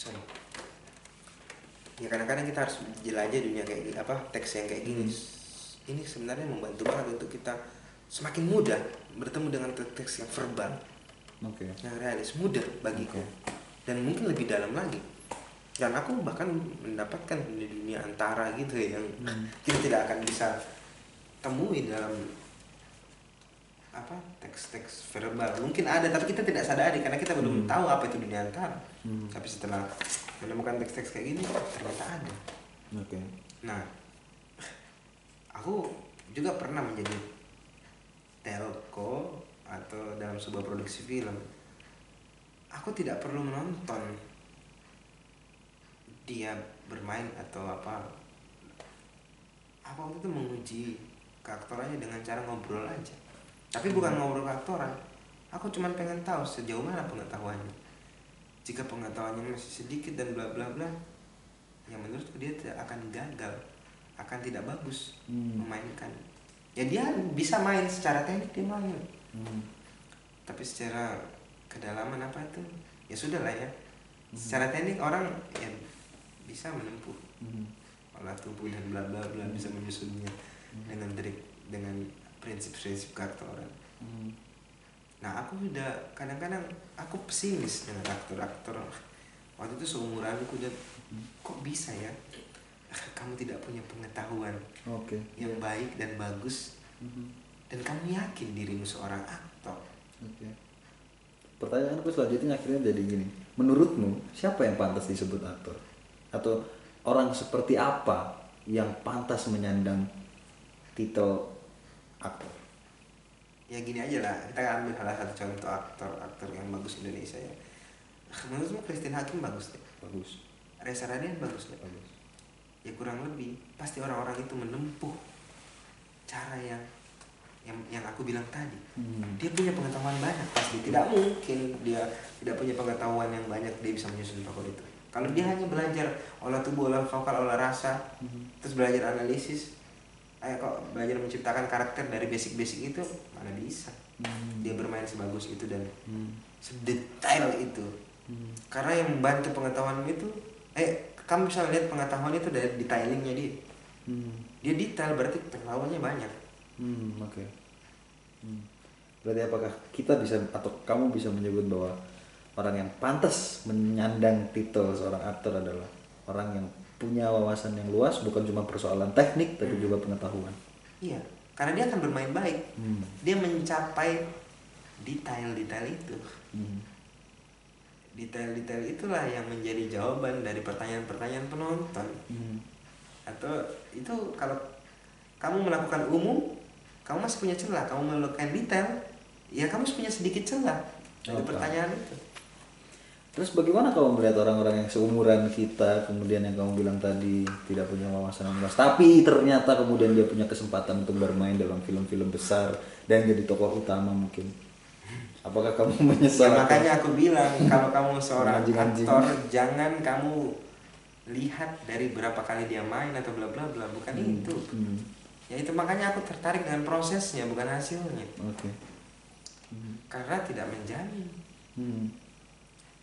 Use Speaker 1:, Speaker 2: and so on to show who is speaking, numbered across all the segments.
Speaker 1: sorry. Ya kadang-kadang kita harus jelajah dunia kayak gini apa teks yang kayak gini. Ini sebenarnya membantu banget untuk kita semakin mudah bertemu dengan teks yang verbal.
Speaker 2: Oke.
Speaker 1: Yang realis mudah bagiku.
Speaker 2: Oke.
Speaker 1: dan mungkin lebih dalam lagi. Dan aku bahkan mendapatkan dunia antara gitu ya yang
Speaker 2: Hmm.
Speaker 1: kita tidak akan bisa temui dalam apa teks-teks verbal. Mungkin ada tapi kita tidak sadari karena kita belum
Speaker 2: Hmm.
Speaker 1: tahu apa itu dunia antara
Speaker 2: Hmm.
Speaker 1: tapi setelah menemukan teks-teks kayak gini ternyata ada.
Speaker 2: Oke.
Speaker 1: Nah aku juga pernah menjadi telco atau dalam sebuah produksi film. Aku tidak perlu menonton dia bermain atau apa. Apa waktu itu menguji keaktorannya dengan cara ngobrol aja tapi bukan ngobrol keaktoran aku cuma pengen tahu sejauh mana pengetahuannya. Jika pengetahuannya masih sedikit dan bla bla bla yang menurutku dia tidak akan gagal akan tidak bagus
Speaker 2: Hmm.
Speaker 1: memainkan. Ya dia bisa main secara teknik dia main.
Speaker 2: Hmm.
Speaker 1: tapi secara kedalaman apa itu ya sudah lah ya secara teknik orang ya bisa menempuh
Speaker 2: Hmm.
Speaker 1: olah tubuh dan bla bla bla bisa menyusunnya dengan trik dengan prinsip-prinsip keaktoran
Speaker 2: Hmm.
Speaker 1: nah aku udah kadang-kadang aku pesimis dengan aktor-aktor waktu itu seumuranku dan kok bisa ya kamu tidak punya pengetahuan
Speaker 2: oke
Speaker 1: yang baik dan bagus
Speaker 2: Hmm.
Speaker 1: dan kamu yakin dirimu seorang aktor
Speaker 2: Oke. Pertanyaanku selanjutnya akhirnya jadi gini. Menurutmu siapa yang pantas disebut aktor? Atau orang seperti apa yang pantas menyandang titel aktor?
Speaker 1: ya gini aja lah kita ambil salah satu contoh aktor aktor yang bagus Indonesia ya menurutmu Christine Hakim bagus deh
Speaker 2: Bagus.
Speaker 1: Reza Radian bagus deh
Speaker 2: Bagus.
Speaker 1: ya kurang lebih pasti orang-orang itu menempuh cara yang yang yang aku bilang tadi
Speaker 2: Hmm.
Speaker 1: dia punya pengetahuan banyak pasti tidak mungkin dia tidak punya pengetahuan yang banyak dia bisa menyusun tokoh itu kalau dia hanya belajar olah tubuh olah vokal olah rasa
Speaker 2: Hmm.
Speaker 1: terus belajar analisis ayo kok belajar menciptakan karakter dari basic-basic itu mana bisa
Speaker 2: Hmm.
Speaker 1: dia bermain sebagus itu dan
Speaker 2: Hmm.
Speaker 1: sedetail itu
Speaker 2: Hmm.
Speaker 1: karena yang membantu pengetahuanmu itu eh kamu bisa lihat pengetahuan itu dari detailingnya dia
Speaker 2: Hmm.
Speaker 1: dia detail berarti pengetahuannya banyak
Speaker 2: Hmm, oke. Hmm. Berarti apakah kita bisa atau kamu bisa menyebut bahwa orang yang pantas menyandang titel seorang aktor adalah orang yang punya wawasan yang luas, bukan cuma persoalan teknik tapi juga pengetahuan.
Speaker 1: iya karena dia akan bermain baik
Speaker 2: Hmm.
Speaker 1: dia mencapai detail-detail itu
Speaker 2: Hmm.
Speaker 1: detail-detail itulah yang menjadi jawaban dari pertanyaan-pertanyaan penonton
Speaker 2: Hmm.
Speaker 1: atau itu kalau kamu melakukan umum kamu masih punya celah kamu melakukan detail ya kamu masih punya sedikit celah dari
Speaker 2: Oke.
Speaker 1: pertanyaan itu
Speaker 2: Terus bagaimana kalau melihat orang-orang yang seumuran kita, kemudian yang kamu bilang tadi tidak punya wawasan yang luas, tapi ternyata kemudian dia punya kesempatan untuk bermain dalam film-film besar dan jadi tokoh utama mungkin. Apakah kamu
Speaker 1: Ya,
Speaker 2: menyesal?
Speaker 1: makanya aku bilang kalau kamu seorang
Speaker 2: Anjing-anjing.
Speaker 1: aktor jangan kamu lihat dari berapa kali dia main atau bla bla bla bukan itu
Speaker 2: Hmm,
Speaker 1: ya itu makanya aku tertarik dengan prosesnya bukan hasilnya
Speaker 2: Oke. Hmm,
Speaker 1: karena tidak menjamin
Speaker 2: hmm,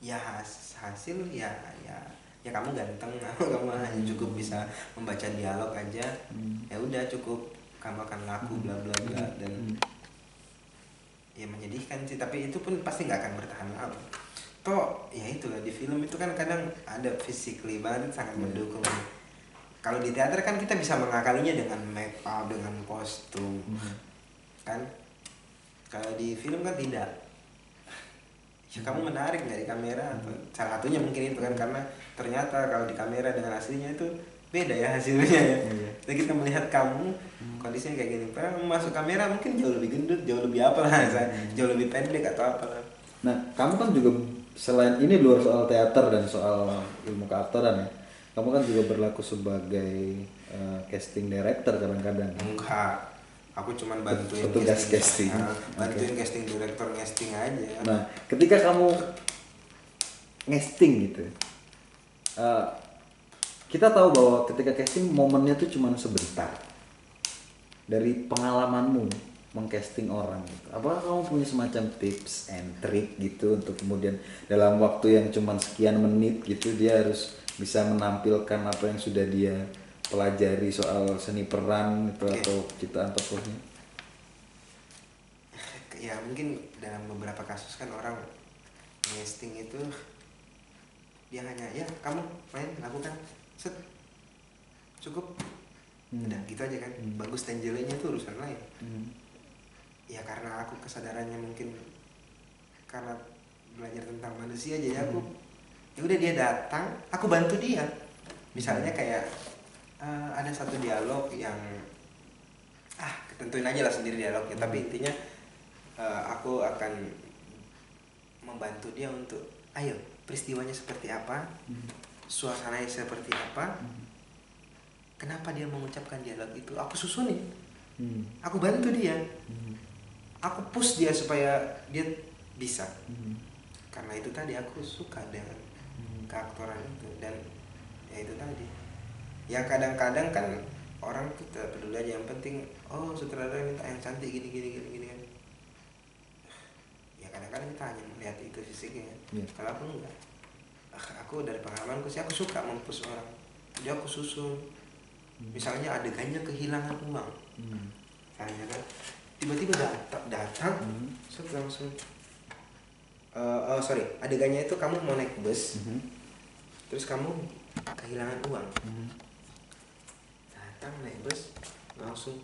Speaker 1: ya has- hasil ya ya ya kamu ganteng. Kamu hanya cukup bisa membaca dialog aja.
Speaker 2: Hmm.
Speaker 1: ya udah cukup. Kamu akan laku bla bla bla dan
Speaker 2: hmm.
Speaker 1: ya menyedihkan sih tapi itu pun pasti nggak akan bertahan lama. Toh ya itulah di film itu kan kadang ada physically banget sangat
Speaker 2: Iya.
Speaker 1: mendukung. Kalau di teater kan kita bisa mengakalinya dengan make up dengan kostum.
Speaker 2: Hmm.
Speaker 1: kan? Kalau di film kan tidak ya kamu menarik dari kamera? Atau salah satunya mungkin itu kan karena ternyata kalau di kamera dengan aslinya itu beda ya hasilnya ya.
Speaker 2: Iya.
Speaker 1: jadi kita melihat kamu kondisinya kayak gini. Padahal masuk kamera mungkin jauh lebih gendut jauh lebih apa lah jauh lebih pendek atau apa lah.
Speaker 2: Nah, kamu kan juga selain ini luar soal teater dan soal ilmu keaktoran ya, kamu kan juga berlaku sebagai eh, casting director kadang-kadang.
Speaker 1: enggak aku cuman bantuin
Speaker 2: Petugas casting.
Speaker 1: Ah, bantuin casting director casting aja
Speaker 2: Nah, ketika kamu ngesting gitu, eh, kita tahu bahwa ketika casting momennya tuh cuma sebentar. Dari pengalamanmu, mengcasting orang gitu. Apakah kamu punya semacam tips and trick gitu untuk kemudian dalam waktu yang cuman sekian menit gitu dia harus bisa menampilkan apa yang sudah dia pelajari soal seni peran itu
Speaker 1: Oke.
Speaker 2: atau ciptaan tokohnya?
Speaker 1: ya mungkin dalam beberapa kasus kan orang casting itu dia hanya ya kamu main lakukan set cukup
Speaker 2: Hmm.
Speaker 1: udah gitu aja kan
Speaker 2: Hmm.
Speaker 1: bagus dan jeleknya itu urusan lain
Speaker 2: Hmm.
Speaker 1: ya karena aku kesadarannya mungkin karena belajar tentang manusia jadi aku ya udah dia datang aku bantu dia misalnya kayak eh, ada satu dialog yang ah tentuin aja lah sendiri dialognya tapi intinya eh, aku akan membantu dia untuk ayo peristiwanya seperti apa
Speaker 2: Hmm.
Speaker 1: suasananya seperti apa kenapa dia mengucapkan dialog itu aku susunin
Speaker 2: Hmm.
Speaker 1: aku bantu dia
Speaker 2: Hmm.
Speaker 1: aku push dia supaya dia bisa
Speaker 2: Hmm.
Speaker 1: karena itu tadi aku suka dengan
Speaker 2: Hmm.
Speaker 1: keaktoran itu dan ya itu tadi ya kadang-kadang kan orang tuh tidak peduli aja yang penting oh sutradara minta yang cantik gini gini gini gini kan ya kadang-kadang kita hanya melihat itu fisiknya
Speaker 2: Iya.
Speaker 1: kalau aku enggak Ah, aku dari pengalamanku sih aku suka mempush orang jadi aku susun misalnya adegannya kehilangan uang
Speaker 2: Hmm.
Speaker 1: misalnya kan tiba-tiba datang datang
Speaker 2: Hmm.
Speaker 1: set langsung Eh, oh sorry adegannya itu kamu mau naik bus
Speaker 2: Hmm.
Speaker 1: terus kamu kehilangan uang
Speaker 2: Hmm.
Speaker 1: Datang naik bus langsung.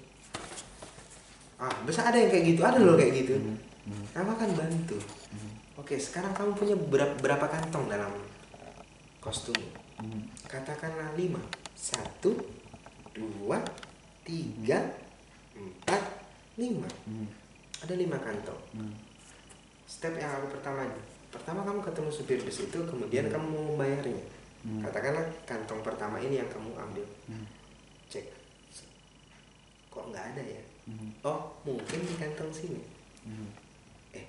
Speaker 1: Ah bus ada yang kayak gitu ada loh kayak gitu.
Speaker 2: Hmm. Hmm.
Speaker 1: kamu akan bantu.
Speaker 2: Hmm.
Speaker 1: oke sekarang kamu punya berapa, berapa kantong dalam kostum? Katakanlah lima. Satu dua tiga empat lima. Ada lima kantong. Step yang aku pertama pertama kamu ketemu supir bus itu kemudian kamu mau membayarnya katakanlah kantong pertama ini yang kamu ambil. Cek kok nggak ada ya
Speaker 2: Hmm.
Speaker 1: oh mungkin di kantong sini
Speaker 2: Hmm.
Speaker 1: eh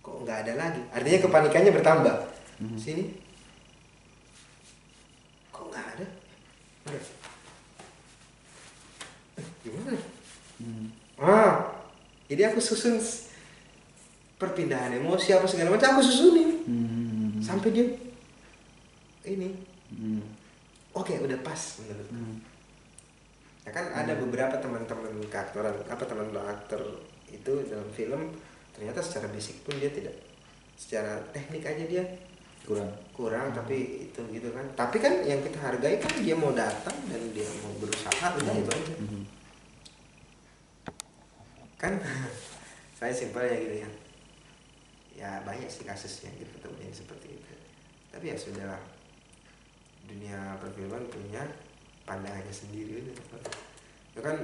Speaker 1: kok nggak ada lagi artinya kepanikannya bertambah
Speaker 2: Mhm.
Speaker 1: sini kok nggak ada Mana? Eh, gimana
Speaker 2: Hmm.
Speaker 1: ah jadi aku susun perpindahan emosi apa segala macam aku susunin
Speaker 2: Hmm.
Speaker 1: sampai dia ini
Speaker 2: Hmm.
Speaker 1: oke udah pas menurut
Speaker 2: Hmm.
Speaker 1: Ya kan ada beberapa teman-teman keaktoran apa teman-teman aktor itu dalam film ternyata secara basic pun dia tidak secara teknik aja dia
Speaker 2: kurang.
Speaker 1: kurang tapi itu gitu kan. Tapi kan yang kita hargai kan dia mau datang dan dia mau berusaha udah itu aja.
Speaker 2: Hmm.
Speaker 1: kan saya simpelnya gitu ya. Ya banyak sih kasusnya gitu ketemu yang seperti itu. Tapi ya sudahlah. Dunia perfilman punya pandangannya sendiri gitu. ya kan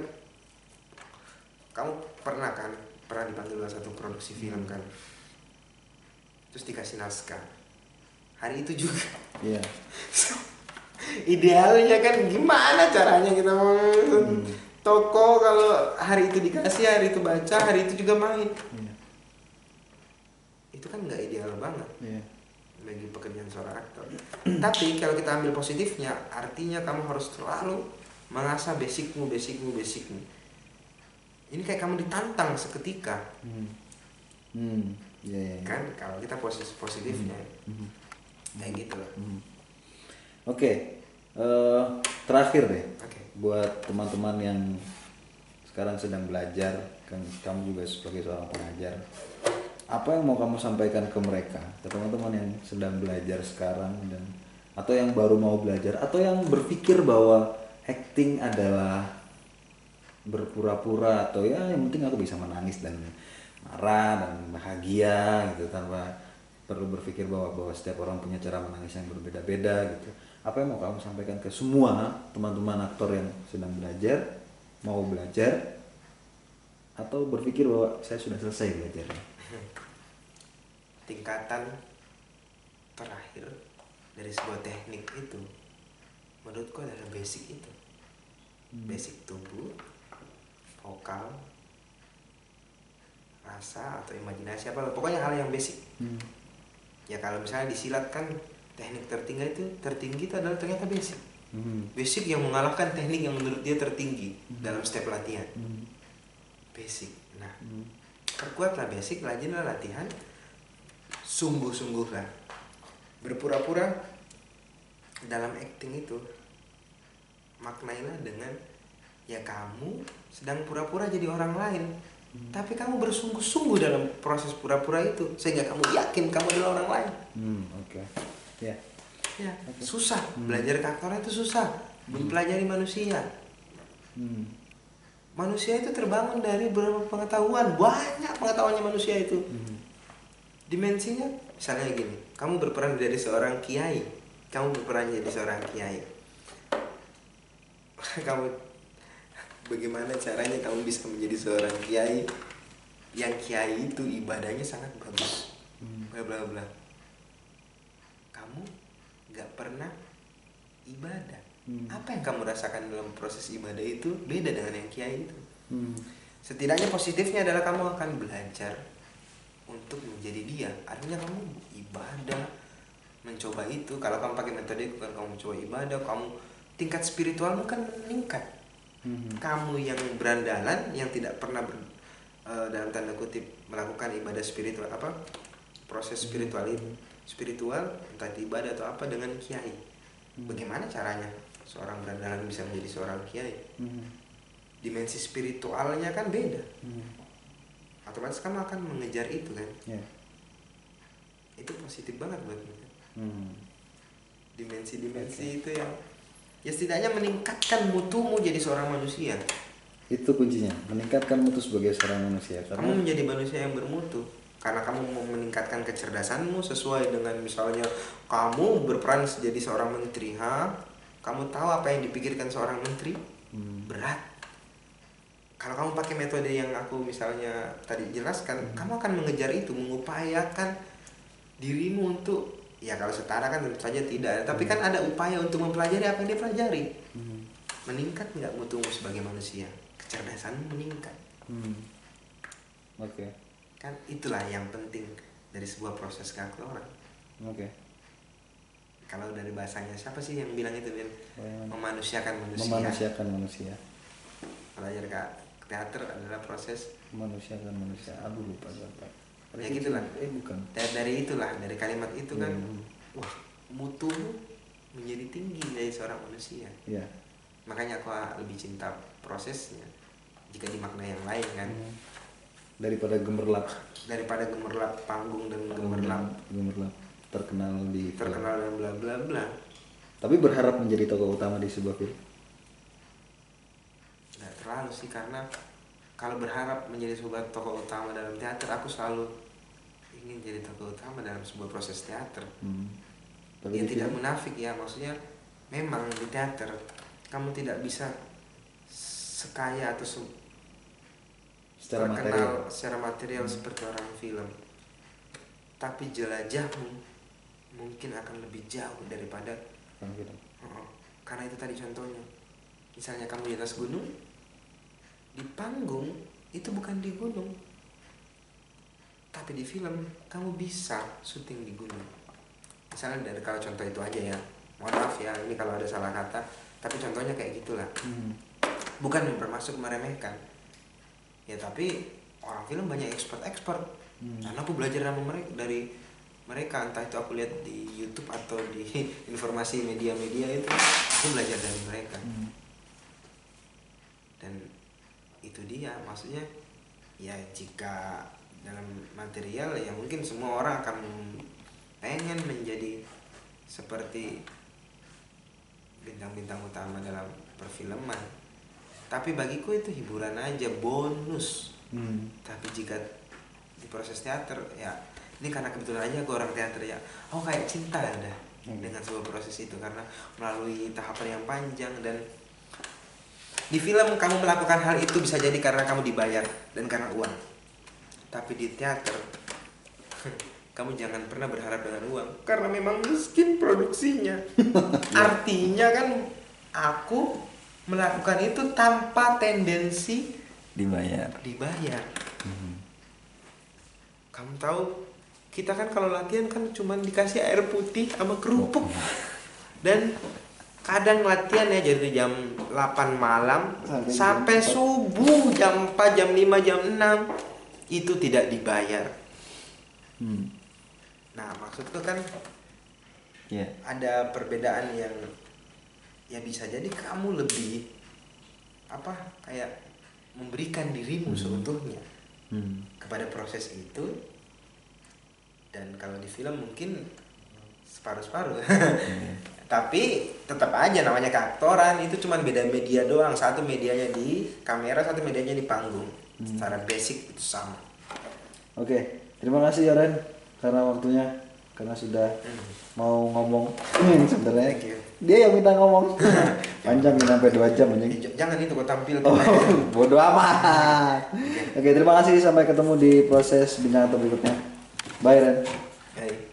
Speaker 1: kamu pernah kan pernah dipanggil dalam satu produksi film kan terus dikasih naskah hari itu juga
Speaker 2: Iya.
Speaker 1: idealnya kan gimana caranya kita mau
Speaker 2: Hmm.
Speaker 1: toko kalau hari itu dikasih hari itu baca hari itu juga main
Speaker 2: Iya.
Speaker 1: itu kan nggak ideal banget
Speaker 2: Iya.
Speaker 1: Bagi pekerjaan seorang aktor tapi kalau kita ambil positifnya artinya kamu harus selalu mengasah basicmu basicmu basicmu ini kayak kamu ditantang seketika
Speaker 2: Hmm. Hmm. Iya, iya. iya.
Speaker 1: kan kalau kita posisi positifnya
Speaker 2: Hmm.
Speaker 1: kayak gitu lah
Speaker 2: Hmm. Oke, eh, terakhir deh
Speaker 1: oke
Speaker 2: buat teman-teman yang sekarang sedang belajar, kan kamu juga sebagai seorang pengajar, apa yang mau kamu sampaikan ke mereka, ke teman-teman yang sedang belajar sekarang dan atau yang baru mau belajar atau yang berpikir bahwa acting adalah berpura-pura atau ya yang penting aku bisa menangis dan marah dan bahagia gitu tanpa perlu berpikir bahwa bahwa setiap orang punya cara menangis yang berbeda-beda gitu. Apa yang mau kamu sampaikan ke semua teman-teman aktor yang sedang belajar, mau belajar atau berpikir bahwa saya sudah selesai belajarnya?
Speaker 1: tingkatan terakhir dari sebuah teknik itu menurutku adalah basic itu basic tubuh vokal rasa atau imajinasi apa pokoknya hal yang basic
Speaker 2: Hmm.
Speaker 1: ya kalau misalnya disilat kan teknik tertinggi itu tertinggi itu adalah ternyata basic
Speaker 2: Hmm.
Speaker 1: basic yang mengalahkan teknik yang menurut dia tertinggi dalam step latihan
Speaker 2: Hmm.
Speaker 1: Basic. Nah
Speaker 2: Hmm.
Speaker 1: perkuatlah basic rajinlah latihan. Sungguh-sungguhlah berpura-pura dalam acting itu maknailah dengan ya kamu sedang pura-pura jadi orang lain. Tapi kamu bersungguh-sungguh dalam proses pura-pura itu sehingga kamu yakin kamu adalah orang lain.
Speaker 2: Hmm, oke. Ya.
Speaker 1: ya susah. Belajar karakter itu susah. Mempelajari manusia.
Speaker 2: Hmm.
Speaker 1: Manusia itu terbangun dari beberapa pengetahuan banyak pengetahuannya manusia itu.
Speaker 2: Hmm.
Speaker 1: dimensinya misalnya gini kamu berperan jadi seorang kiai kamu berperan jadi seorang kiai. Kamu bagaimana caranya kamu bisa menjadi seorang kiai? Yang kiai itu ibadahnya sangat bagus.
Speaker 2: Hmm.
Speaker 1: bla bla bla. Kamu nggak pernah ibadah
Speaker 2: Hmm.
Speaker 1: apa yang kamu rasakan dalam proses ibadah itu beda dengan yang kiai itu?
Speaker 2: Hmm.
Speaker 1: setidaknya positifnya adalah kamu akan belajar untuk menjadi dia. Artinya kamu ibadah mencoba itu. Kalau kamu pakai metode itu kan kamu mencoba ibadah kamu tingkat spiritualmu kan meningkat.
Speaker 2: Hmm.
Speaker 1: kamu yang berandalan yang tidak pernah ber- eh, dalam tanda kutip melakukan ibadah spiritual apa? Proses spiritual itu spiritual entah itu ibadah atau apa dengan kiai. Bagaimana caranya seorang berandalan bisa menjadi seorang kiai
Speaker 2: Hmm.
Speaker 1: dimensi spiritualnya kan beda
Speaker 2: Hmm.
Speaker 1: otomatis kamu akan mengejar itu kan
Speaker 2: Ya.
Speaker 1: itu positif banget buat kita
Speaker 2: Hmm.
Speaker 1: dimensi-dimensi itu yang ya setidaknya meningkatkan mutumu jadi seorang manusia
Speaker 2: Itu kuncinya, meningkatkan mutu sebagai seorang manusia. Karena
Speaker 1: kamu menjadi manusia yang bermutu karena kamu mau meningkatkan kecerdasanmu sesuai dengan misalnya kamu berperan jadi seorang menteri ha kamu tahu apa yang dipikirkan seorang menteri
Speaker 2: Hmm.
Speaker 1: berat kalau kamu pakai metode yang aku misalnya tadi jelaskan kamu akan mengejar itu mengupayakan dirimu untuk ya kalau setara kan tentu saja tidak tapi kan ada upaya untuk mempelajari apa yang dia pelajari
Speaker 2: Hmm.
Speaker 1: meningkat nggak mutumu sebagai manusia kecerdasanmu meningkat
Speaker 2: Hmm. Oke.
Speaker 1: kan itulah yang penting dari sebuah proses keaktoran
Speaker 2: Oke.
Speaker 1: Kalau dari bahasanya siapa sih yang bilang itu Bin?
Speaker 2: Bagaimana?
Speaker 1: memanusiakan manusia
Speaker 2: Memanusiakan manusia.
Speaker 1: belajar ke teater adalah proses
Speaker 2: Memanusiakan manusia. Aduh lupa lupa.
Speaker 1: Ya, gitulah.
Speaker 2: Eh bukan.
Speaker 1: dari, dari itulah dari kalimat itu kan
Speaker 2: Hmm.
Speaker 1: wah mutumu menjadi tinggi dari seorang manusia
Speaker 2: Ya.
Speaker 1: makanya aku lebih cinta prosesnya jika dimaknai yang lain kan
Speaker 2: Hmm. Daripada gemerlap.
Speaker 1: daripada gemerlap panggung dan gemerlap
Speaker 2: Gemerlap terkenal di
Speaker 1: terkenal dan bla bla bla
Speaker 2: Tapi berharap menjadi tokoh utama di sebuah film.
Speaker 1: nggak terlalu sih karena kalau berharap menjadi sebuah tokoh utama dalam teater aku selalu ingin jadi tokoh utama dalam sebuah proses teater
Speaker 2: Hmm. Tapi
Speaker 1: ya tidak
Speaker 2: film,
Speaker 1: munafik ya maksudnya memang di teater kamu tidak bisa sekaya atau se-
Speaker 2: secara
Speaker 1: terkenal
Speaker 2: material.
Speaker 1: secara material seperti orang film tapi jelajahmu mungkin akan lebih jauh daripada
Speaker 2: film.
Speaker 1: Oh, karena itu tadi contohnya. Misalnya kamu di atas gunung di panggung itu bukan di gunung tapi di film kamu bisa syuting di gunung. Misalnya dari kalau contoh itu aja ya. Mohon maaf ya ini kalau ada salah kata tapi contohnya kayak gitulah.
Speaker 2: Hmm.
Speaker 1: bukan bermaksud meremehkan. Ya tapi orang film banyak expert expert
Speaker 2: Hmm.
Speaker 1: karena aku belajar sama mereka dari mereka entah itu aku lihat di YouTube atau di informasi media-media itu aku belajar dari mereka
Speaker 2: Hmm.
Speaker 1: dan itu dia maksudnya ya jika dalam material ya mungkin semua orang akan pengen menjadi seperti bintang-bintang utama dalam perfilman tapi bagiku itu hiburan aja bonus
Speaker 2: Hmm.
Speaker 1: tapi jika di proses teater ya ini karena kebetulan aja aku orang teater ya. Oh kayak cinta ada
Speaker 2: Hmm.
Speaker 1: dengan sebuah proses itu. Karena melalui tahapan yang panjang dan di film kamu melakukan hal itu bisa jadi karena kamu dibayar dan karena uang. Tapi di teater kamu jangan pernah berharap dengan uang. Karena memang miskin produksinya. Artinya kan aku melakukan itu tanpa tendensi
Speaker 2: Dibayar.
Speaker 1: dibayar.
Speaker 2: Hmm.
Speaker 1: kamu tahu kita kan kalau latihan kan cuman dikasih air putih sama kerupuk dan kadang latihan ya jadi jam 8 malam
Speaker 2: Sampai
Speaker 1: sampai,
Speaker 2: jam empat.
Speaker 1: subuh jam 4 jam 5 jam 6 itu tidak dibayar
Speaker 2: Hmm.
Speaker 1: nah maksudku kan
Speaker 2: Ya.
Speaker 1: ada perbedaan yang ya bisa jadi kamu lebih apa kayak memberikan dirimu seutuhnya
Speaker 2: Hmm.
Speaker 1: kepada proses itu dan kalau di film mungkin separuh-separuh. Tapi tetap aja namanya keaktoran itu cuma beda media doang. Satu medianya di kamera satu medianya di panggung. Secara basic itu sama.
Speaker 2: Oke, terima kasih Yoren karena waktunya karena sudah
Speaker 1: Hmm.
Speaker 2: mau ngomong. Ini sebenarnya dia yang minta ngomong. Panjang ini sampai dua jam
Speaker 1: Eh,
Speaker 2: anjing
Speaker 1: j- jangan itu kau tampil.
Speaker 2: Oh bodoh amat. Oke. Terima kasih sampai ketemu di proses bincang atau berikutnya bye Ren
Speaker 1: Baik.